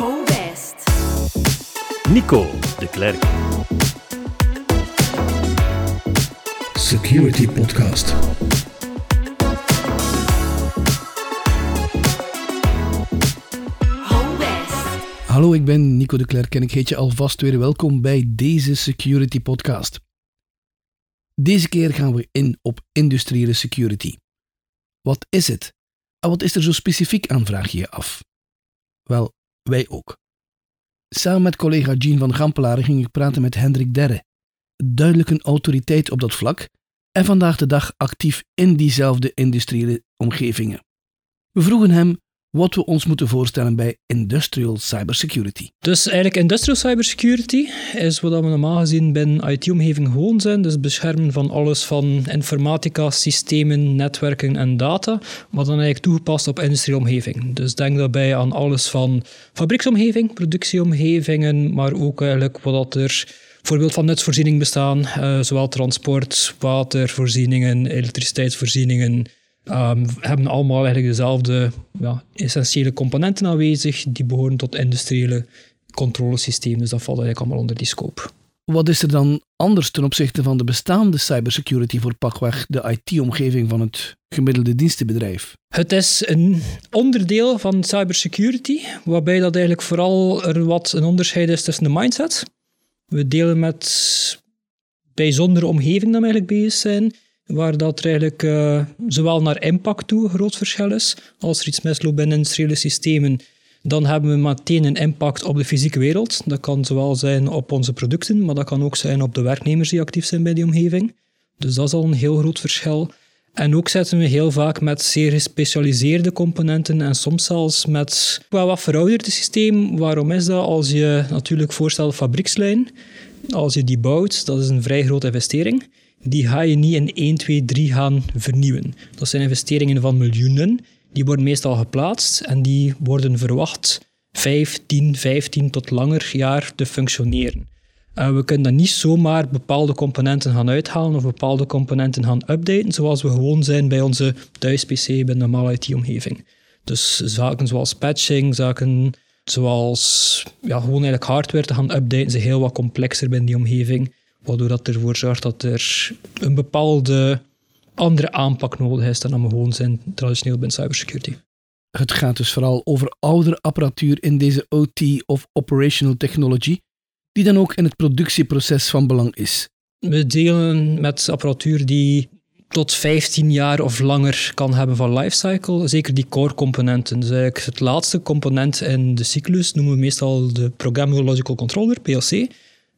Ho West. Nico de Klerk. Security Podcast. Hallo, ik ben Nico de Klerk en ik heet je alvast weer welkom bij deze Security Podcast. Deze keer gaan we in op industriële security. Wat is het? En wat is er zo specifiek aan, vraag je je af? Wel, wij ook. Samen met collega Jean van Gampelaren ging ik praten met Hendrik Derre, duidelijk een autoriteit op dat vlak en vandaag de dag actief in diezelfde industriële omgevingen. We vroegen hem wat we ons moeten voorstellen bij industrial cybersecurity. Dus eigenlijk industrial cybersecurity is wat we normaal gezien binnen IT-omgeving gewoon zijn. Dus beschermen van alles van informatica, systemen, netwerken en data, maar dan eigenlijk toegepast op industriële omgeving. Dus denk daarbij aan alles van fabrieksomgeving, productieomgevingen, maar ook eigenlijk wat er bijvoorbeeld van nutsvoorziening bestaan, eh, zowel transport, watervoorzieningen, elektriciteitsvoorzieningen, um, hebben allemaal eigenlijk dezelfde ja, essentiële componenten aanwezig die behoren tot industriële controlesystemen. Dus dat valt eigenlijk allemaal onder die scope. Wat is er dan anders ten opzichte van de bestaande cybersecurity voor pakweg de IT-omgeving van het gemiddelde dienstenbedrijf? Het is een onderdeel van cybersecurity, waarbij dat eigenlijk vooral er wat een onderscheid is tussen de mindset. We delen met bijzondere omgevingen dat we eigenlijk bezig zijn, waar dat eigenlijk eh, zowel naar impact toe een groot verschil is. Als er iets misloopt binnen industriële systemen, dan hebben we meteen een impact op de fysieke wereld. Dat kan zowel zijn op onze producten, maar dat kan ook zijn op de werknemers die actief zijn bij die omgeving. Dus dat is al een heel groot verschil. En ook zetten we heel vaak met zeer gespecialiseerde componenten en soms zelfs met wel wat verouderde systeem. Waarom is dat? Als je natuurlijk voorstelt fabriekslijn, als je die bouwt, dat is een vrij grote investering. Die ga je niet in 1, 2, 3 gaan vernieuwen. Dat zijn investeringen van miljoenen. Die worden meestal geplaatst en die worden verwacht 5, 10, 15 tot langer jaar te functioneren. Uh, we kunnen dan niet zomaar bepaalde componenten gaan uithalen of bepaalde componenten gaan updaten, zoals we gewoon zijn bij onze thuis-PC bij een normale IT-omgeving. Dus zaken zoals patching, zaken zoals ja, gewoon eigenlijk hardware te gaan updaten, zijn heel wat complexer binnen die omgeving, waardoor dat ervoor zorgt dat er een bepaalde andere aanpak nodig is dan we gewoon zijn traditioneel binnen cybersecurity. Het gaat dus vooral over oudere apparatuur in deze OT of operational technology, die dan ook in het productieproces van belang is. We delen met apparatuur die tot 15 jaar of langer kan hebben van lifecycle. Zeker die core componenten. Dus eigenlijk het laatste component in de cyclus noemen we meestal de Programmable Logical Controller, PLC.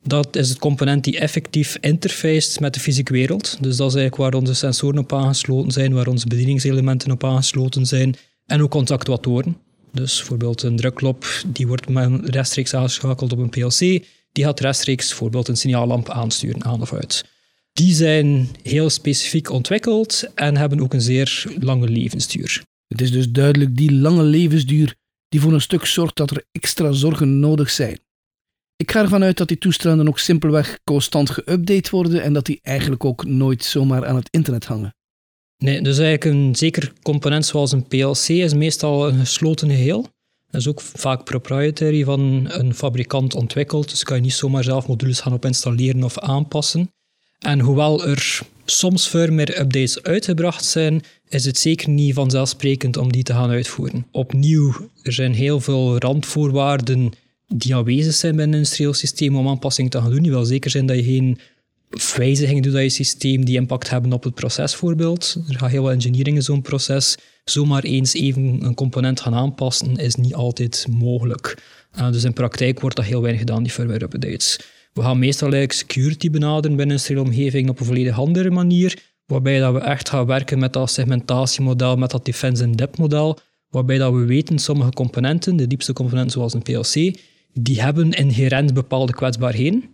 Dat is het component die effectief interfaced met de fysieke wereld. Dus dat is eigenlijk waar onze sensoren op aangesloten zijn, waar onze bedieningselementen op aangesloten zijn en ook onze actuatoren. Dus bijvoorbeeld een drukklop, die wordt rechtstreeks aangeschakeld op een PLC. Die gaat rechtstreeks bijvoorbeeld een signaallamp aansturen, aan of uit. Die zijn heel specifiek ontwikkeld en hebben ook een zeer lange levensduur. Het is dus duidelijk die lange levensduur die voor een stuk zorgt dat er extra zorgen nodig zijn. Ik ga ervan uit dat die toestellen ook simpelweg constant geüpdate worden en dat die eigenlijk ook nooit zomaar aan het internet hangen. Nee, dus eigenlijk een zeker component zoals een PLC is meestal een gesloten geheel. Dat is ook vaak proprietary van een fabrikant ontwikkeld, dus kan je niet zomaar zelf modules gaan op installeren of aanpassen. En hoewel er soms firmware updates uitgebracht zijn, is het zeker niet vanzelfsprekend om die te gaan uitvoeren. Opnieuw, er zijn heel veel randvoorwaarden die aanwezig zijn bij een industrieel systeem om aanpassingen te gaan doen. Je wil zeker zijn dat je geen wijzigingen doet aan je systeem die impact hebben op het proces bijvoorbeeld. Er gaat heel wat engineering in zo'n proces. Zomaar eens even een component gaan aanpassen is niet altijd mogelijk. Uh, dus in praktijk wordt dat heel weinig gedaan, die firmware updates. We gaan meestal eigenlijk security benaderen binnen een omgeving op een volledig andere manier, waarbij dat we echt gaan werken met dat segmentatiemodel, met dat defense in depth model, waarbij dat we weten sommige componenten, de diepste componenten zoals een PLC, die hebben inherent bepaalde kwetsbaarheden.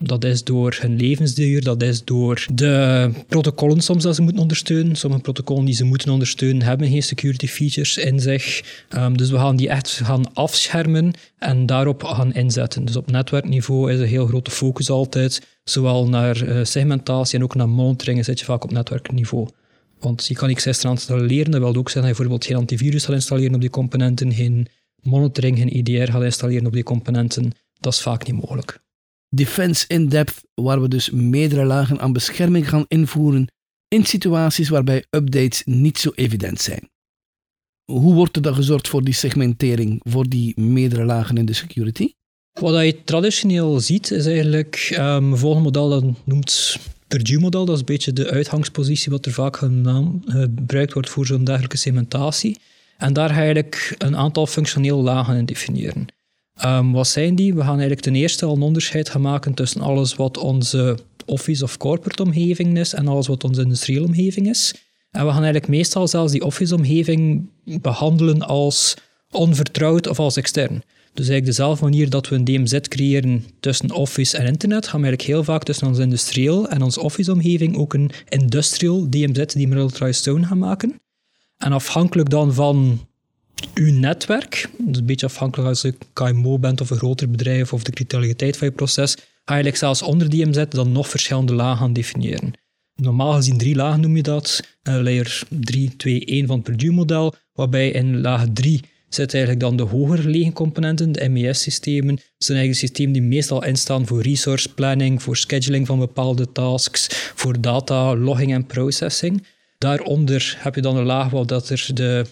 Dat is door hun levensduur, dat is door de protocollen soms dat ze moeten ondersteunen. Sommige protocollen die ze moeten ondersteunen hebben geen security features in zich. Um, dus we gaan die echt gaan afschermen en daarop gaan inzetten. Dus op netwerkniveau is een heel grote focus altijd. Zowel naar uh, segmentatie en ook naar monitoring zit je vaak op netwerkniveau. Want je kan x extra installeren, dat wil ook zeggen dat je bijvoorbeeld geen antivirus zal installeren op die componenten, geen monitoring en IDR gaat installeren op die componenten, dat is vaak niet mogelijk. Defense in depth, waar we dus meerdere lagen aan bescherming gaan invoeren in situaties waarbij updates niet zo evident zijn. Hoe wordt er dan gezorgd voor die segmentering, voor die meerdere lagen in de security? Wat je traditioneel ziet, is eigenlijk um, een volgende model dat noemt Purdue-model. Dat is een beetje de uitgangspositie wat er vaak gebruikt wordt voor zo'n dergelijke segmentatie. En daar ga eigenlijk een aantal functionele lagen in definiëren. Um, wat zijn die? We gaan eigenlijk ten eerste al een onderscheid gaan maken tussen alles wat onze office of corporate omgeving is en alles wat onze industriële omgeving is. En we gaan eigenlijk meestal zelfs die office-omgeving behandelen als onvertrouwd of als extern. Dus eigenlijk dezelfde manier dat we een DMZ creëren tussen Office en internet, gaan we eigenlijk heel vaak tussen ons industrieel en onze Office-omgeving ook een industrial DMZ, demilitarized zone, gaan maken. En afhankelijk dan van uw netwerk, dus een beetje afhankelijk als je KMO bent of een groter bedrijf of de criticaliteit van je proces, ga je zelfs onder DMZ dan nog verschillende lagen gaan definiëren. Normaal gezien drie lagen noem je dat. Uh, layer 3, 2, 1 van het Purdue-model, waarbij in laag 3 zitten eigenlijk dan de hoger gelegen componenten, de MES-systemen. Dat zijn eigenlijk systemen die meestal instaan voor resource planning, voor scheduling van bepaalde tasks, voor data, logging en processing. Daaronder heb je dan een laag waar dat er de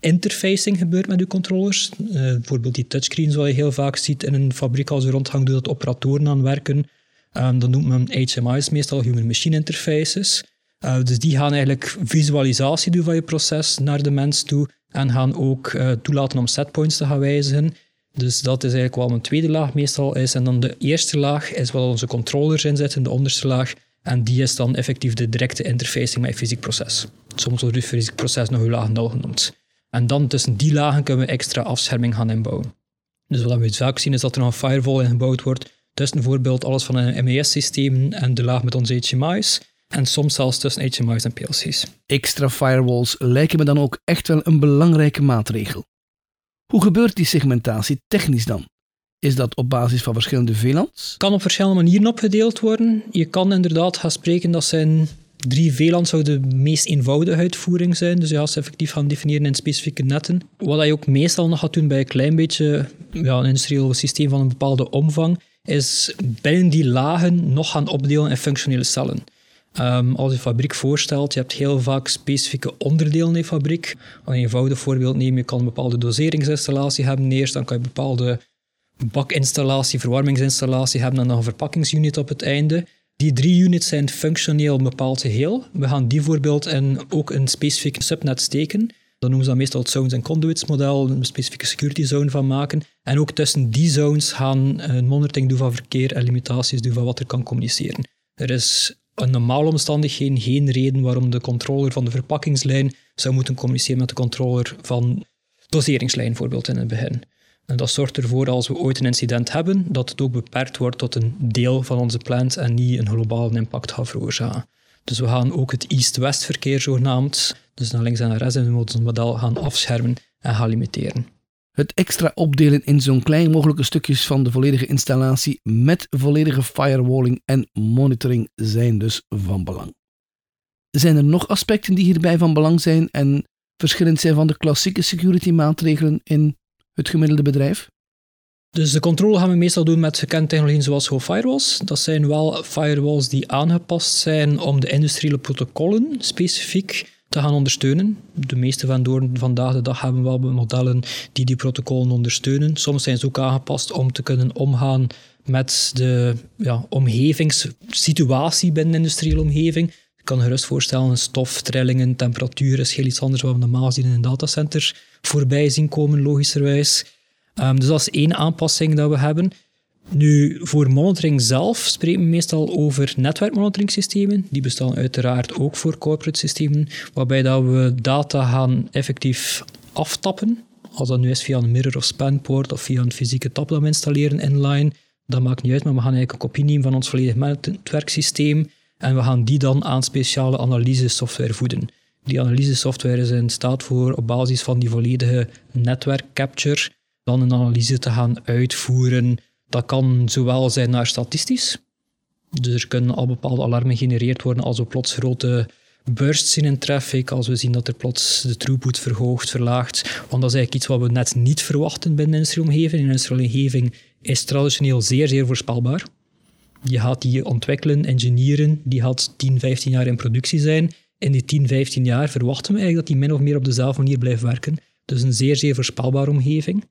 interfacing gebeurt met je controllers. Uh, bijvoorbeeld die touchscreens wat je heel vaak ziet in een fabriek als je rondhangt, dat operatoren aan werken. Um, dat noemt men HMI's, meestal Human Machine Interfaces. Uh, dus die gaan eigenlijk visualisatie doen van je proces naar de mens toe en gaan ook uh, toelaten om setpoints te gaan wijzigen. Dus dat is eigenlijk wat een tweede laag meestal is. En dan de eerste laag is wat onze controllers in zitten, de onderste laag. En die is dan effectief de directe interfacing met je fysiek proces. Soms wordt het fysiek proces nog een laag 0 genoemd. En dan tussen die lagen kunnen we extra afscherming gaan inbouwen. Dus wat we vaak zien is dat er nog een firewall ingebouwd wordt tussen bijvoorbeeld alles van een MES-systeem en de laag met onze HMI's. En soms zelfs tussen HMI's en PLC's. Extra firewalls lijken me dan ook echt wel een belangrijke maatregel. Hoe gebeurt die segmentatie technisch dan? Is dat op basis van verschillende VLANs? Kan op verschillende manieren opgedeeld worden. Je kan inderdaad gaan spreken dat zijn drie VLANs zou de meest eenvoudige uitvoering zijn. Dus ja, ze effectief gaan definiëren in specifieke netten. Wat je ook meestal nog gaat doen bij een klein beetje ja, een industrieel systeem van een bepaalde omvang, is binnen die lagen nog gaan opdelen in functionele cellen. Um, als je fabriek voorstelt, je hebt heel vaak specifieke onderdelen in je fabriek. Je een eenvoudig voorbeeld neemt, je kan een bepaalde doseringsinstallatie hebben eerst, dan kan je bepaalde bakinstallatie, verwarmingsinstallatie hebben en dan een verpakkingsunit op het einde. Die drie units zijn functioneel een bepaald geheel. We gaan die voorbeeld in ook een specifiek subnet steken. Dan noemen ze dat meestal het zones en conduits model, een specifieke security zone van maken. En ook tussen die zones gaan een monitoring doen van verkeer en limitaties doen van wat er kan communiceren. Er is in normale omstandigheden geen reden waarom de controller van de verpakkingslijn zou moeten communiceren met de controller van doseringslijn, bijvoorbeeld in het begin. En dat zorgt ervoor, als we ooit een incident hebben, dat het ook beperkt wordt tot een deel van onze plant en niet een globale impact gaat veroorzaken. Dus we gaan ook het east-west verkeer zogenaamd, dus naar links en naar rechts in het model, gaan afschermen en gaan limiteren. Het extra opdelen in zo'n klein mogelijke stukjes van de volledige installatie met volledige firewalling en monitoring zijn dus van belang. Zijn er nog aspecten die hierbij van belang zijn en verschillend zijn van de klassieke security maatregelen in het gemiddelde bedrijf? Dus de controle gaan we meestal doen met gekende technologieën zoals firewalls. Dat zijn wel firewalls die aangepast zijn om de industriële protocollen specifiek te gaan ondersteunen. De meeste van door vandaag de dag hebben wel modellen die die protocollen ondersteunen. Soms zijn ze ook aangepast om te kunnen omgaan met de ja, omgevingssituatie binnen de industriële omgeving. Je kan gerust voorstellen, stof, trillingen, temperatuur is heel iets anders wat we normaal zien in een datacenter voorbij zien komen, logischerwijs. Um, dus dat is één aanpassing dat we hebben. Nu, voor monitoring zelf spreken we meestal over netwerkmonitoringssystemen. Die bestaan uiteraard ook voor corporate systemen, waarbij dat we data gaan effectief aftappen. Als dat nu is via een mirror of spanpoort of via een fysieke tap dat we installeren inline, dat maakt niet uit, maar we gaan eigenlijk een kopie nemen van ons volledig netwerksysteem en we gaan die dan aan speciale analysesoftware voeden. Die analysesoftware is in staat voor op basis van die volledige netwerkcapture dan een analyse te gaan uitvoeren. Dat kan zowel zijn naar statistisch, dus er kunnen al bepaalde alarmen gegenereerd worden als we plots grote bursts zien in traffic, als we zien dat er plots de throughput verhoogt, verlaagt. Want dat is eigenlijk iets wat we net niet verwachten binnen een industriële omgeving. In een is traditioneel zeer, zeer voorspelbaar. Je gaat die ontwikkelen, engineeren, die gaat 10, 15 jaar in productie zijn. In die 10, 15 jaar verwachten we eigenlijk dat die min of meer op dezelfde manier blijft werken. Dus een zeer, zeer voorspelbare omgeving.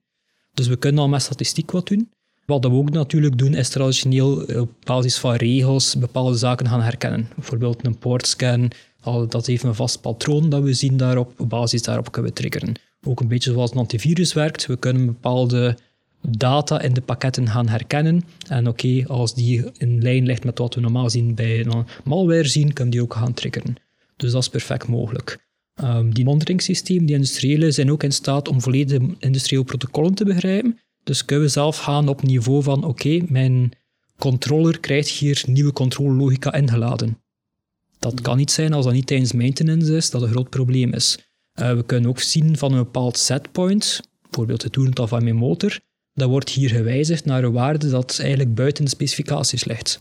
Dus we kunnen al met statistiek wat doen. Wat we ook natuurlijk doen, is traditioneel op basis van regels bepaalde zaken gaan herkennen. Bijvoorbeeld een portscan, dat heeft een vast patroon dat we zien daarop. Op basis daarop kunnen we triggeren. Ook een beetje zoals een antivirus werkt. We kunnen bepaalde data in de pakketten gaan herkennen. En oké, als die in lijn ligt met wat we normaal zien bij malware zien, kunnen die ook gaan triggeren. Dus dat is perfect mogelijk. Um, die monitoringsysteem, die industriële, zijn ook in staat om volledige industriële protocollen te begrijpen. Dus kunnen we zelf gaan op niveau van, oké, mijn controller krijgt hier nieuwe controlelogica ingeladen. Dat kan niet zijn als dat niet tijdens maintenance is, dat een groot probleem is. Uh, we kunnen ook zien van een bepaald setpoint, bijvoorbeeld het toerental van mijn motor, dat wordt hier gewijzigd naar een waarde dat eigenlijk buiten de specificaties ligt.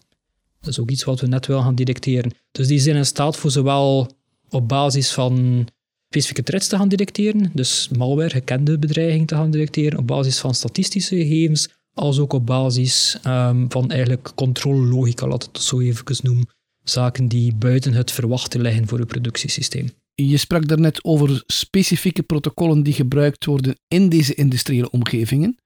Dat is ook iets wat we net wel gaan detecteren. Dus die zijn in staat voor zowel op basis van specifieke threats te gaan detecteren, dus malware, gekende bedreiging te gaan detecteren, op basis van statistische gegevens, als ook op basis um, van eigenlijk controlelogica, laat het zo even noemen. Zaken die buiten het verwachten liggen voor het productiesysteem. Je sprak daarnet over specifieke protocollen die gebruikt worden in deze industriële omgevingen.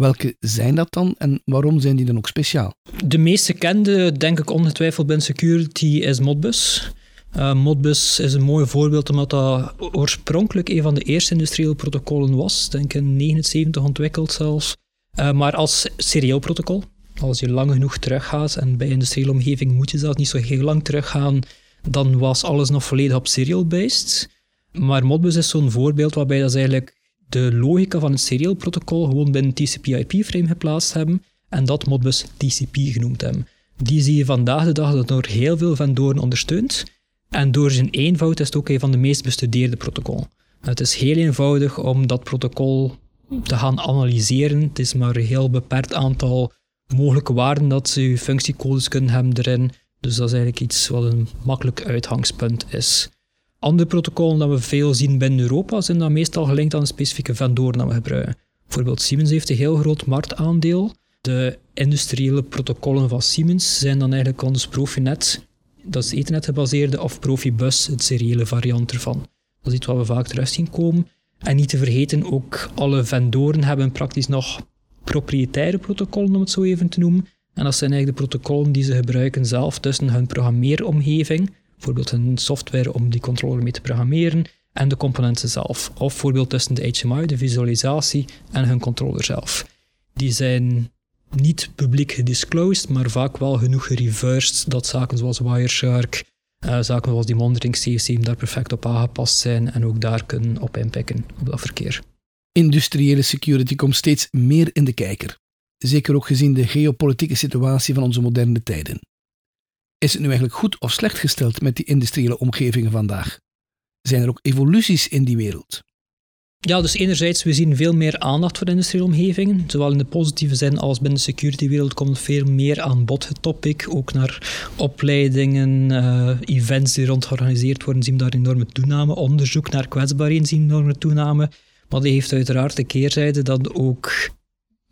Welke zijn dat dan en waarom zijn die dan ook speciaal? De meest gekende, denk ik ongetwijfeld binnen security, is Modbus. Uh, Modbus is een mooi voorbeeld omdat dat oorspronkelijk een van de eerste industriële protocollen was. Denk in 1979 ontwikkeld zelfs. Uh, maar als serieel protocol. Als je lang genoeg teruggaat, en bij industriële omgeving moet je zelfs niet zo heel lang teruggaan, dan was alles nog volledig op serial-based. Maar Modbus is zo'n voorbeeld waarbij dat eigenlijk de logica van het serieel protocol gewoon binnen TCP-IP-frame geplaatst hebben en dat Modbus TCP genoemd hebben. Die zie je vandaag de dag dat door heel veel vendoren ondersteund. En door zijn eenvoud is het ook een van de meest bestudeerde protocollen. Het is heel eenvoudig om dat protocol te gaan analyseren. Het is maar een heel beperkt aantal mogelijke waarden dat ze functiecodes kunnen hebben erin. Dus dat is eigenlijk iets wat een makkelijk uitgangspunt is. Andere protocollen dat we veel zien binnen Europa zijn dan meestal gelinkt aan een specifieke vendor dat we gebruiken. Bijvoorbeeld Siemens heeft een heel groot marktaandeel. De industriële protocollen van Siemens zijn dan eigenlijk ons Profinet, dat is Ethernet gebaseerde, of Profibus, het seriële variant ervan. Dat is iets wat we vaak terug zien komen. En niet te vergeten, ook alle vendoren hebben praktisch nog propriëtaire protocollen, om het zo even te noemen. En dat zijn eigenlijk de protocollen die ze gebruiken zelf tussen hun programmeeromgeving, bijvoorbeeld hun software om die controller mee te programmeren, en de componenten zelf. Of bijvoorbeeld tussen de HMI, de visualisatie, en hun controller zelf. Die zijn niet publiek gedisclosed, maar vaak wel genoeg gereversed dat zaken zoals Wireshark, uh, zaken zoals die monitoring CFC daar perfect op aangepast zijn en ook daar kunnen op inpikken, op dat verkeer. Industriële security komt steeds meer in de kijker. Zeker ook gezien de geopolitieke situatie van onze moderne tijden. Is het nu eigenlijk goed of slecht gesteld met die industriële omgevingen vandaag? Zijn er ook evoluties in die wereld? Ja, dus enerzijds, we zien veel meer aandacht voor industriële omgevingen. Zowel in de positieve zin als binnen de security-wereld komt veel meer aan bod het topic. Ook naar opleidingen, uh, events die rond georganiseerd worden, zien we daar enorme toename. Onderzoek naar kwetsbaarheden zien we enorme toename. Maar die heeft uiteraard de keerzijde dat ook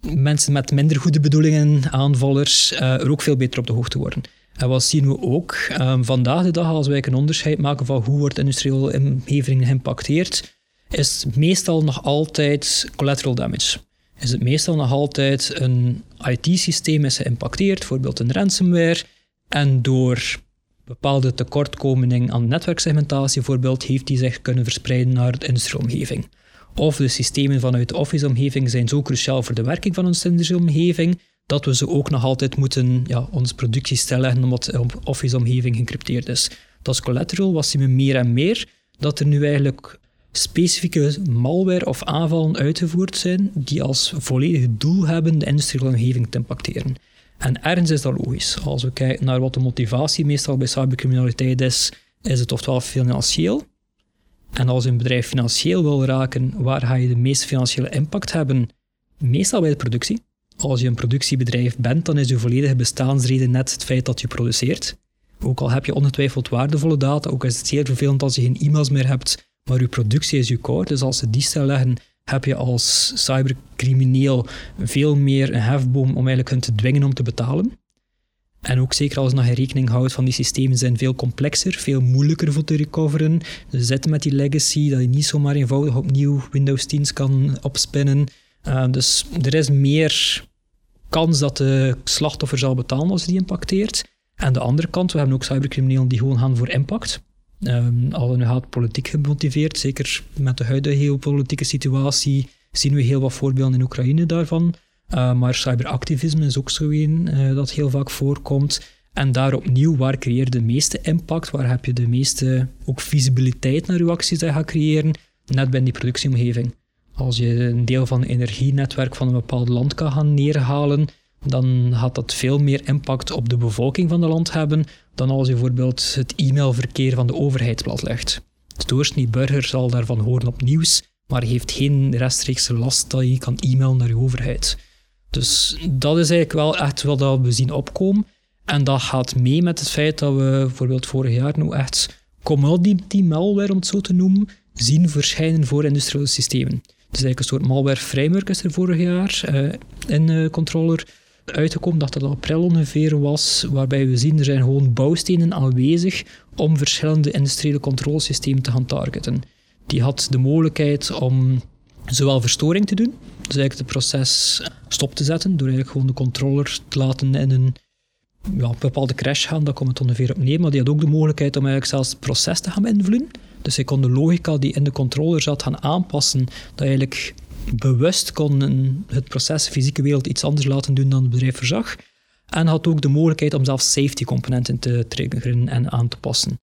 mensen met minder goede bedoelingen, aanvallers, uh, er ook veel beter op de hoogte worden. En wat zien we ook um, vandaag de dag, als wij een onderscheid maken van hoe wordt industriële omgeving geïmpacteerd, is meestal nog altijd collateral damage. Is het meestal nog altijd een IT-systeem is geïmpacteerd, bijvoorbeeld een ransomware, en door bepaalde tekortkomingen aan netwerksegmentatie bijvoorbeeld, heeft die zich kunnen verspreiden naar de industriële omgeving. Of de systemen vanuit de Office-omgeving zijn zo cruciaal voor de werking van onze industriële omgeving, dat we ze ook nog altijd moeten ja, onze productie stellen omdat de Office-omgeving gencrypteerd is. Dat collateral, wat zien we meer en meer, dat er nu eigenlijk specifieke malware of aanvallen uitgevoerd zijn die als volledig doel hebben de industriële omgeving te impacteren. En ergens is dat logisch. Als we kijken naar wat de motivatie meestal bij cybercriminaliteit is, is het oftewel financieel. En als een bedrijf financieel wil raken, waar ga je de meeste financiële impact hebben? Meestal bij de productie. Als je een productiebedrijf bent, dan is je volledige bestaansreden net het feit dat je produceert. Ook al heb je ongetwijfeld waardevolle data, ook is het zeer vervelend als je geen e-mails meer hebt, maar je productie is je core. Dus als ze die leggen, heb je als cybercrimineel veel meer een hefboom om eigenlijk hun te dwingen om te betalen. En ook zeker als je nog in rekening houdt van die systemen zijn veel complexer, veel moeilijker voor te recoveren. Ze zitten met die legacy, dat je niet zomaar eenvoudig opnieuw Windows 10 kan opspinnen. Uh, dus er is meer kans dat de slachtoffer zal betalen als die impacteert. En de andere kant, we hebben ook cybercriminelen die gewoon gaan voor impact. Um, al nu gaat politiek gemotiveerd, zeker met de huidige geopolitieke situatie, zien we heel wat voorbeelden in Oekraïne daarvan. Uh, maar cyberactivisme is ook zo een dat heel vaak voorkomt. En daar opnieuw, waar creëer de meeste impact? Waar heb je de meeste ook visibiliteit naar je acties die je gaat creëren? Net bij die productieomgeving. Als je een deel van het energienetwerk van een bepaald land kan gaan neerhalen, dan gaat dat veel meer impact op de bevolking van het land hebben dan als je bijvoorbeeld het e-mailverkeer van de overheid platlegt. De doorsnee burger zal daarvan horen op nieuws, maar heeft geen rechtstreekse last dat je kan e-mailen naar je overheid. Dus dat is eigenlijk wel echt wat we zien opkomen. En dat gaat mee met het feit dat we bijvoorbeeld vorig jaar nu echt commodity malware, om het zo te noemen, zien verschijnen voor industriële systemen. Dus eigenlijk een soort malware framework is er vorig jaar uh, in uh, controller uitgekomen, dat dat april ongeveer was, waarbij we zien er zijn gewoon bouwstenen aanwezig om verschillende industriële controlesystemen te gaan targeten. Die had de mogelijkheid om zowel verstoring te doen, dus eigenlijk het proces stop te zetten, door eigenlijk gewoon de controller te laten in een ja, bepaalde crash gaan, dat komt het ongeveer op neer, maar die had ook de mogelijkheid om eigenlijk zelfs het proces te gaan invloeden. Dus hij kon de logica die in de controller zat gaan aanpassen, dat eigenlijk bewust kon het proces, de fysieke wereld, iets anders laten doen dan het bedrijf verzag. En had ook de mogelijkheid om zelfs safety componenten te triggeren en aan te passen.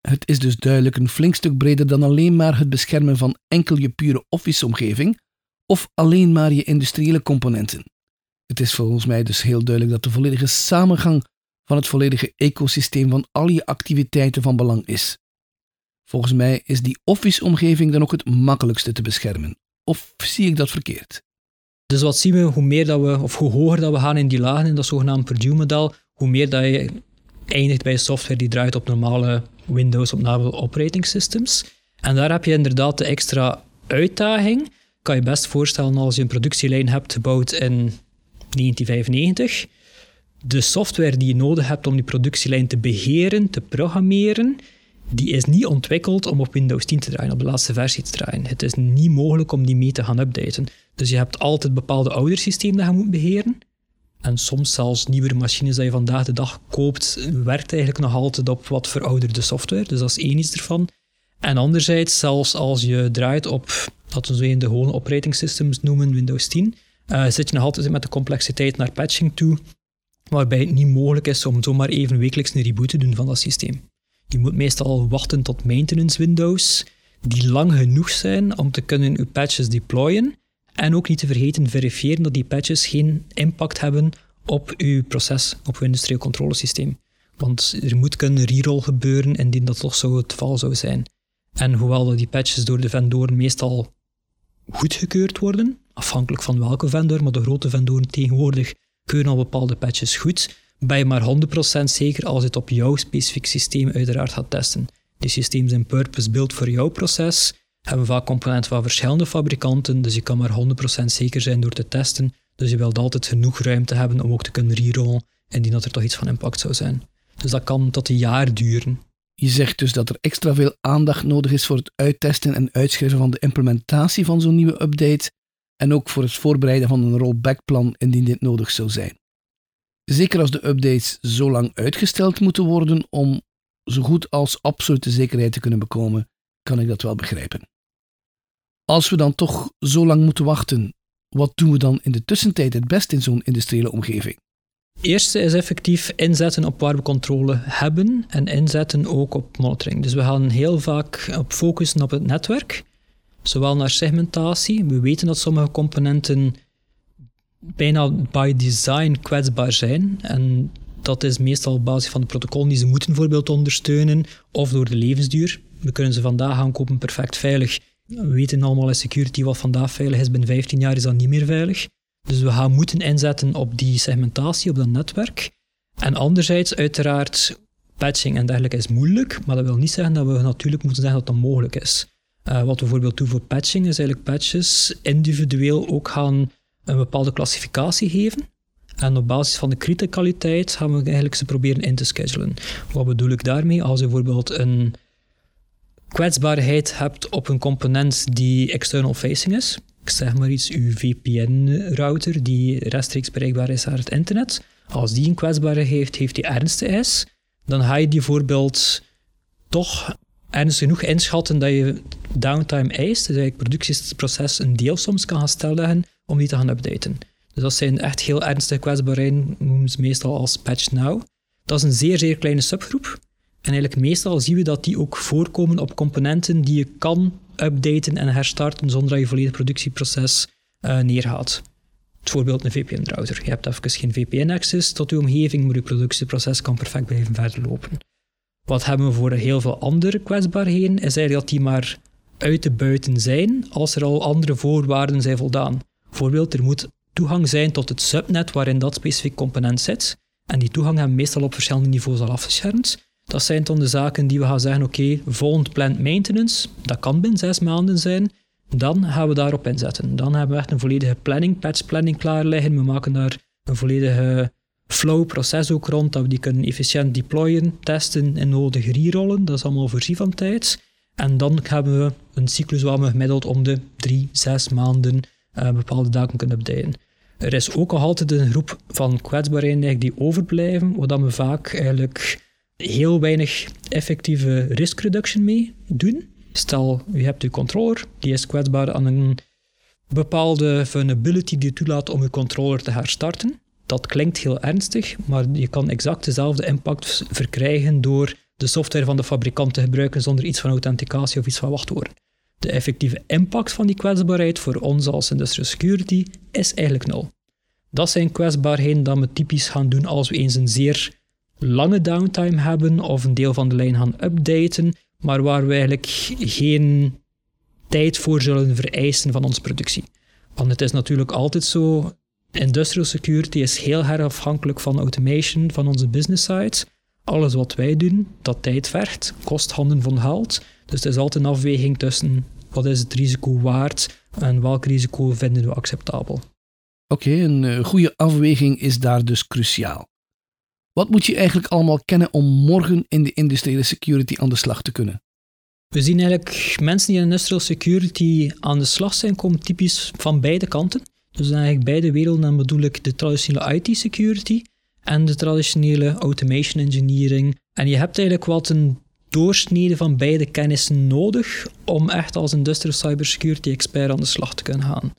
Het is dus duidelijk een flink stuk breder dan alleen maar het beschermen van enkel je pure Office-omgeving of alleen maar je industriële componenten. Het is volgens mij dus heel duidelijk dat de volledige samengang van het volledige ecosysteem van al je activiteiten van belang is. Volgens mij is die Office-omgeving dan ook het makkelijkste te beschermen. Of zie ik dat verkeerd? Dus wat zien we, hoe meer dat we, of hoe hoger dat we gaan in die lagen, in dat zogenaamde Purdue-model, hoe meer dat je eindigt bij software die draait op normale Windows, op normale operating systems. En daar heb je inderdaad de extra uitdaging. Kan je best voorstellen als je een productielijn hebt gebouwd in 1995. De software die je nodig hebt om die productielijn te beheren, te programmeren, die is niet ontwikkeld om op Windows 10 te draaien, op de laatste versie te draaien. Het is niet mogelijk om die mee te gaan updaten. Dus je hebt altijd bepaalde ouder systemen dat je moet beheren. En soms zelfs nieuwere machines die je vandaag de dag koopt, werkt eigenlijk nog altijd op wat verouderde software. Dus dat is één iets ervan. En anderzijds, zelfs als je draait op, laten we zo de gewone operating systems noemen, Windows 10, uh, zit je nog altijd met de complexiteit naar patching toe, waarbij het niet mogelijk is om zomaar even wekelijks een reboot te doen van dat systeem. Je moet meestal wachten tot maintenance windows die lang genoeg zijn om te kunnen je patches deployen. En ook niet te vergeten verifiëren dat die patches geen impact hebben op uw proces, op uw industrieel controlesysteem. Want er moet kunnen reroll gebeuren indien dat toch zo het geval zou zijn. En hoewel die patches door de vendoren meestal goedgekeurd worden, afhankelijk van welke vendor, maar de grote vendoren tegenwoordig keuren al bepaalde patches goed, ben je maar 100% zeker als het op jouw specifiek systeem uiteraard gaat testen. Die systemen zijn purpose-built voor jouw proces, hebben vaak componenten van verschillende fabrikanten, dus je kan maar 100% zeker zijn door te testen. Dus je wilt altijd genoeg ruimte hebben om ook te kunnen rerollen indien dat er toch iets van impact zou zijn. Dus dat kan tot een jaar duren. Je zegt dus dat er extra veel aandacht nodig is voor het uittesten en uitschrijven van de implementatie van zo'n nieuwe update en ook voor het voorbereiden van een rollback-plan indien dit nodig zou zijn. Zeker als de updates zo lang uitgesteld moeten worden om zo goed als absolute zekerheid te kunnen bekomen, kan ik dat wel begrijpen. Als we dan toch zo lang moeten wachten, wat doen we dan in de tussentijd het best in zo'n industriële omgeving? eerste is effectief inzetten op waar we controle hebben en inzetten ook op monitoring. Dus we gaan heel vaak op focussen op het netwerk, zowel naar segmentatie. We weten dat sommige componenten bijna by design kwetsbaar zijn. En dat is meestal op basis van de protocollen die ze moeten bijvoorbeeld ondersteunen, of door de levensduur. We kunnen ze vandaag gaan kopen perfect veilig. We weten allemaal in security wat vandaag veilig is, binnen 15 jaar is dat niet meer veilig. Dus we gaan moeten inzetten op die segmentatie, op dat netwerk. En anderzijds, uiteraard, patching en dergelijke is moeilijk, maar dat wil niet zeggen dat we natuurlijk moeten zeggen dat dat mogelijk is. Uh, wat we bijvoorbeeld doen voor patching is eigenlijk patches individueel ook gaan een bepaalde klassificatie geven. En op basis van de criticaliteit gaan we eigenlijk ze proberen in te schedulen. Wat bedoel ik daarmee? Als je bijvoorbeeld een kwetsbaarheid hebt op een component die external facing is, ik zeg maar iets, uw VPN-router die rechtstreeks bereikbaar is naar het internet, als die een kwetsbaarheid heeft, heeft die ernstig is, dan ga je die bijvoorbeeld toch ernstig genoeg inschatten dat je downtime eist, dus eigenlijk productieproces een deel soms kan gaan stilleggen om die te gaan updaten. Dus dat zijn echt heel ernstige kwetsbaarheden, noemen ze meestal als patch now. Dat is een zeer, zeer kleine subgroep. En eigenlijk meestal zien we dat die ook voorkomen op componenten die je kan updaten en herstarten zonder dat je volledig productieproces uh, neergaat. Bijvoorbeeld een VPN-browser. Je hebt even geen VPN-access tot je omgeving, maar je productieproces kan perfect blijven verder lopen. Wat hebben we voor heel veel andere kwetsbaarheden? Is eigenlijk dat die maar uit te buiten zijn als er al andere voorwaarden zijn voldaan. Bijvoorbeeld, er moet toegang zijn tot het subnet waarin dat specifiek component zit. En die toegang hebben meestal op verschillende niveaus al afgeschermd. Dat zijn dan de zaken die we gaan zeggen, oké, volgend plant maintenance, dat kan binnen zes maanden zijn, dan gaan we daarop inzetten. Dan hebben we echt een volledige planning, patch planning klaar liggen. We maken daar een volledige flow proces ook rond, dat we die kunnen efficiënt deployen, testen en nodig rerollen. Dat is allemaal voorzien van tijd. En dan hebben we een cyclus waar we gemiddeld om de drie, zes maanden uh, bepaalde daken kunnen updaten. Er is ook nog altijd een groep van kwetsbaarheden die overblijven, waar we vaak eigenlijk heel weinig effectieve risk reduction mee doen. Stel, je hebt je controller, die is kwetsbaar aan een bepaalde vulnerability die toelaat om je controller te herstarten. Dat klinkt heel ernstig, maar je kan exact dezelfde impact verkrijgen door de software van de fabrikant te gebruiken zonder iets van authenticatie of iets van wachtwoorden. De effectieve impact van die kwetsbaarheid voor ons als industrial security is eigenlijk nul. Dat zijn kwetsbaarheden dat we typisch gaan doen als we eens een zeer lange downtime hebben of een deel van de lijn gaan updaten, maar waar we eigenlijk geen tijd voor zullen vereisen van onze productie. Want het is natuurlijk altijd zo, industrial security is heel erg afhankelijk van automation van onze business sides. Alles wat wij doen, dat tijd vergt, kost handen van geld. Dus het is altijd een afweging tussen wat is het risico waard en welk risico vinden we acceptabel. Oké, een eh, goede afweging is daar dus cruciaal. Wat moet je eigenlijk allemaal kennen om morgen in de industriële security aan de slag te kunnen? We zien eigenlijk mensen die in industrial security aan de slag zijn, komen typisch van beide kanten. Dus eigenlijk beide werelden, dan bedoel ik de traditionele IT-security en de traditionele automation engineering. En je hebt eigenlijk wat een doorsnede van beide kennissen nodig om echt als industrial cybersecurity expert aan de slag te kunnen gaan.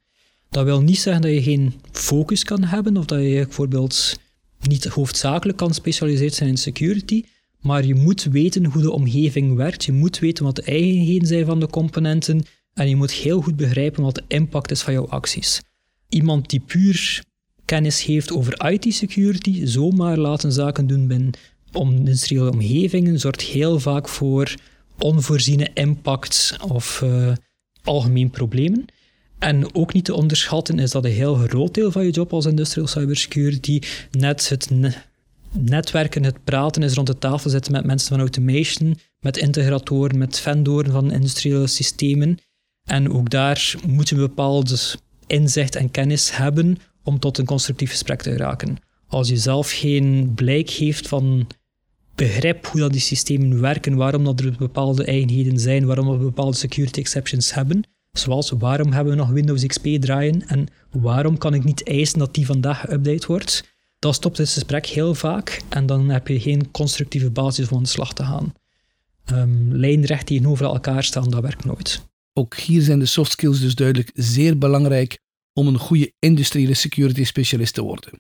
Dat wil niet zeggen dat je geen focus kan hebben of dat je bijvoorbeeld niet hoofdzakelijk kan specialiseerd zijn in security, maar je moet weten hoe de omgeving werkt, je moet weten wat de eigenheden zijn van de componenten en je moet heel goed begrijpen wat de impact is van jouw acties. Iemand die puur kennis heeft over IT-security, zomaar laten zaken doen binnen industriële omgevingen, zorgt heel vaak voor onvoorziene impact of uh, algemeen problemen. En ook niet te onderschatten is dat een heel groot deel van je job als industrial cybersecurity net het netwerken, het praten is rond de tafel zitten met mensen van automation, met integratoren, met vendoren van industriële systemen. En ook daar moet je een bepaald inzicht en kennis hebben om tot een constructief gesprek te geraken. Als je zelf geen blijk heeft van begrip hoe dat die systemen werken, waarom dat er bepaalde eigenheden zijn, waarom we bepaalde security exceptions hebben, Zoals waarom hebben we nog Windows XP draaien en waarom kan ik niet eisen dat die vandaag geüpdate wordt? Dan stopt het gesprek heel vaak en dan heb je geen constructieve basis om aan de slag te gaan. Um, lijnrecht tegenover elkaar staan, dat werkt nooit. Ook hier zijn de soft skills dus duidelijk zeer belangrijk om een goede industriële security specialist te worden.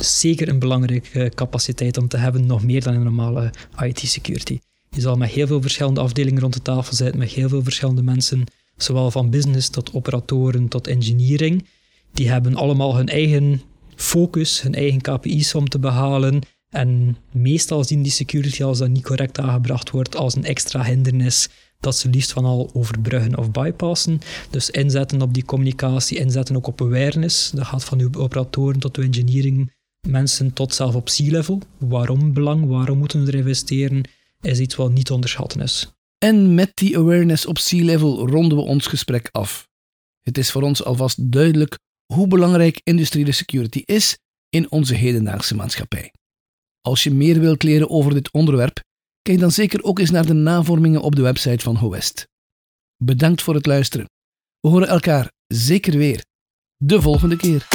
Zeker een belangrijke capaciteit om te hebben, nog meer dan een normale IT-security. Je zal met heel veel verschillende afdelingen rond de tafel zitten, met heel veel verschillende mensen zowel van business tot operatoren tot engineering, die hebben allemaal hun eigen focus, hun eigen KPI's om te behalen. En meestal zien die security, als dat niet correct aangebracht wordt, als een extra hindernis dat ze liefst van al overbruggen of bypassen. Dus inzetten op die communicatie, inzetten ook op awareness. Dat gaat van uw operatoren tot uw engineering mensen tot zelf op C-level. Waarom belang, waarom moeten we er investeren, is iets wat niet te onderschatten is. En met die awareness op C-level ronden we ons gesprek af. Het is voor ons alvast duidelijk hoe belangrijk industriële security is in onze hedendaagse maatschappij. Als je meer wilt leren over dit onderwerp, kijk dan zeker ook eens naar de navormingen op de website van HOEST. Bedankt voor het luisteren. We horen elkaar zeker weer de volgende keer.